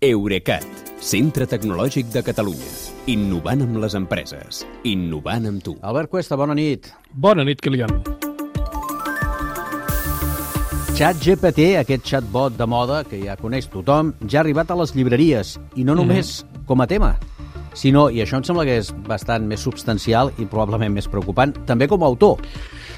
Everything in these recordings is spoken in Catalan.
Eurecat, centre tecnològic de Catalunya. Innovant amb les empreses. Innovant amb tu. Albert Cuesta, bona nit. Bona nit, Kilian. ChatGPT, aquest chatbot de moda que ja coneix tothom, ja ha arribat a les llibreries, i no només mm. com a tema, sinó, i això em sembla que és bastant més substancial i probablement més preocupant, també com a autor.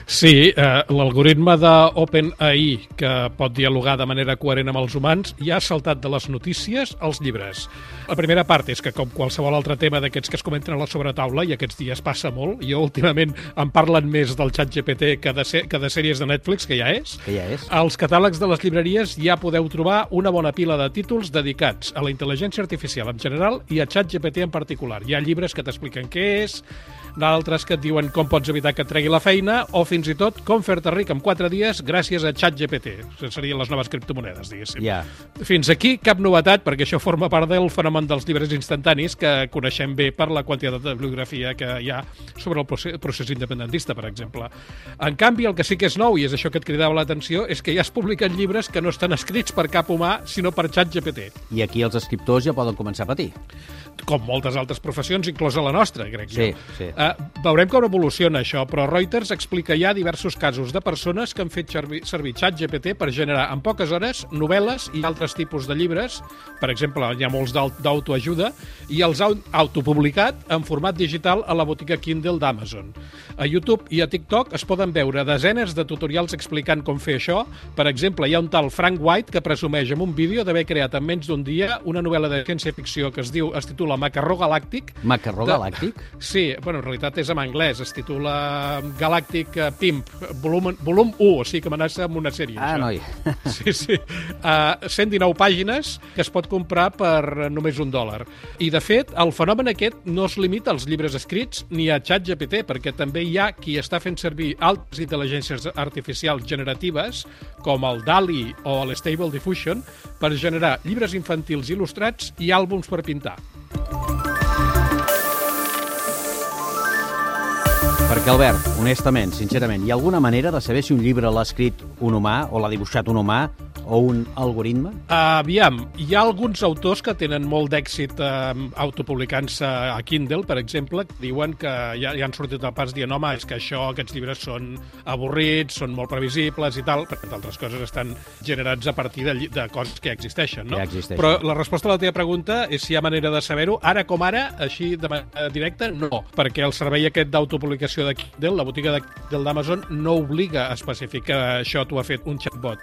Sí, eh, l'algoritme d'OpenAI, que pot dialogar de manera coherent amb els humans, ja ha saltat de les notícies als llibres. La primera part és que, com qualsevol altre tema d'aquests que es comenten a la sobretaula, i aquests dies passa molt, jo últimament em parlen més del xat GPT que de, que de sèries de Netflix, que ja és. Que ja és. Als catàlegs de les llibreries ja podeu trobar una bona pila de títols dedicats a la intel·ligència artificial en general i a xat GPT en particular. Hi ha llibres que t'expliquen què és, d'altres que et diuen com pots evitar que et tregui la feina o fins i tot com fer-te ric en 4 dies gràcies a ChatGPT. Serien les noves criptomonedes, diguéssim. Ja. Fins aquí cap novetat, perquè això forma part del fenomen dels llibres instantanis que coneixem bé per la quantitat de bibliografia que hi ha sobre el procés, procés independentista, per exemple. En canvi, el que sí que és nou, i és això que et cridava l'atenció, és que ja es publiquen llibres que no estan escrits per cap humà, sinó per ChatGPT. I aquí els escriptors ja poden començar a patir. Com moltes altres professions, inclosa la nostra, crec Sí, jo. sí. Uh, veurem com evoluciona això, però Reuters explica ja diversos casos de persones que han fet servir, servir xat GPT per generar en poques hores novel·les i altres tipus de llibres, per exemple, hi ha molts d'aut- d'autoajuda, i els han autopublicat en format digital a la botiga Kindle d'Amazon. A YouTube i a TikTok es poden veure desenes de tutorials explicant com fer això. Per exemple, hi ha un tal Frank White que presumeix en un vídeo d'haver creat en menys d'un dia una novel·la de ciència-ficció que es diu es titula Macarró Galàctic, Macarró de- galàctic? Sí, bueno, en realitat és en anglès, es titula Galactic eh, Pimp, volum, volum 1, o sigui que amenaça amb una sèrie. Ah, això. noi. Sí, sí. Uh, 119 pàgines que es pot comprar per només un dòlar. I, de fet, el fenomen aquest no es limita als llibres escrits ni a ChatGPT, perquè també hi ha qui està fent servir altres intel·ligències artificials generatives, com el DALI o l'Stable Diffusion, per generar llibres infantils il·lustrats i àlbums per pintar. Perquè, Albert, honestament, sincerament, hi ha alguna manera de saber si un llibre l'ha escrit un humà o l'ha dibuixat un humà o un algoritme? Aviam, hi ha alguns autors que tenen molt d'èxit eh, autopublicant-se a Kindle, per exemple, que diuen que ja, ja han sortit al pas dient home, és que això, aquests llibres són avorrits, són molt previsibles i tal, perquè altres coses estan generats a partir de, de coses que existeixen, no? Ja existeixen. Però la resposta a la teva pregunta és si hi ha manera de saber-ho. Ara com ara, així de manera directa, no, perquè el servei aquest d'autopublicació de Kindle, la botiga de Kindle d'Amazon, no obliga a especificar que això t'ho ha fet un chatbot.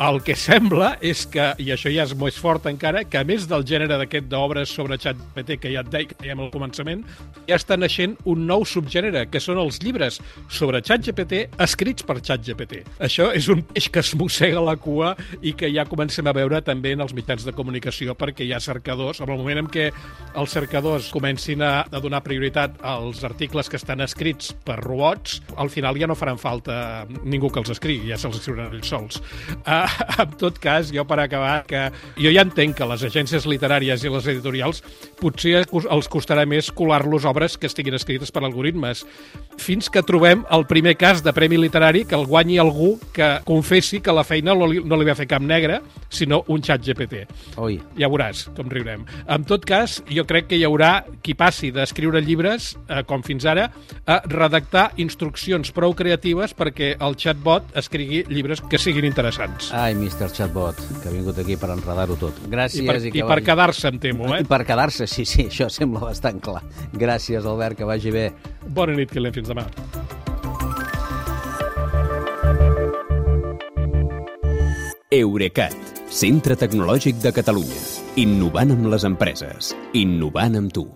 El que sembla és que, i això ja és més fort encara, que a més del gènere d'aquest d'obres sobre ChatGPT que ja et deia, que dèiem al començament, ja està naixent un nou subgènere, que són els llibres sobre ChatGPT escrits per ChatGPT. Això és un peix que es mossega la cua i que ja comencem a veure també en els mitjans de comunicació perquè hi ha cercadors. En el moment en què els cercadors comencin a, a donar prioritat als articles que estan escrits per robots, al final ja no faran falta ningú que els escrigui, ja se'ls escriuran ells sols. Uh, en tot cas, jo per acabar, que jo ja entenc que les agències literàries i les editorials potser els costarà més colar-los obres que estiguin escrites per algoritmes, fins que trobem el primer cas de premi literari que el guanyi algú que confessi que la feina no li, no li va fer cap negre, sinó un xat GPT. Oi, Ja veuràs com riurem. En tot cas, jo crec que hi haurà qui passi d'escriure llibres, eh, com fins ara, a redactar instruccions prou creatives perquè el chatbot escrigui llibres que siguin interessants. Ai, Mr. Chatbot, que ha vingut aquí per enredar-ho tot. Gràcies. I per, que i per vagi- quedar-se, em temo, eh? I per quedar-se, sí, sí, això sembla bastant clar. Gràcies, Albert, que vagi bé. Bona nit, Quilem, fins demà. Eurecat, centre tecnològic de Catalunya. Innovant amb les empreses. Innovant amb tu.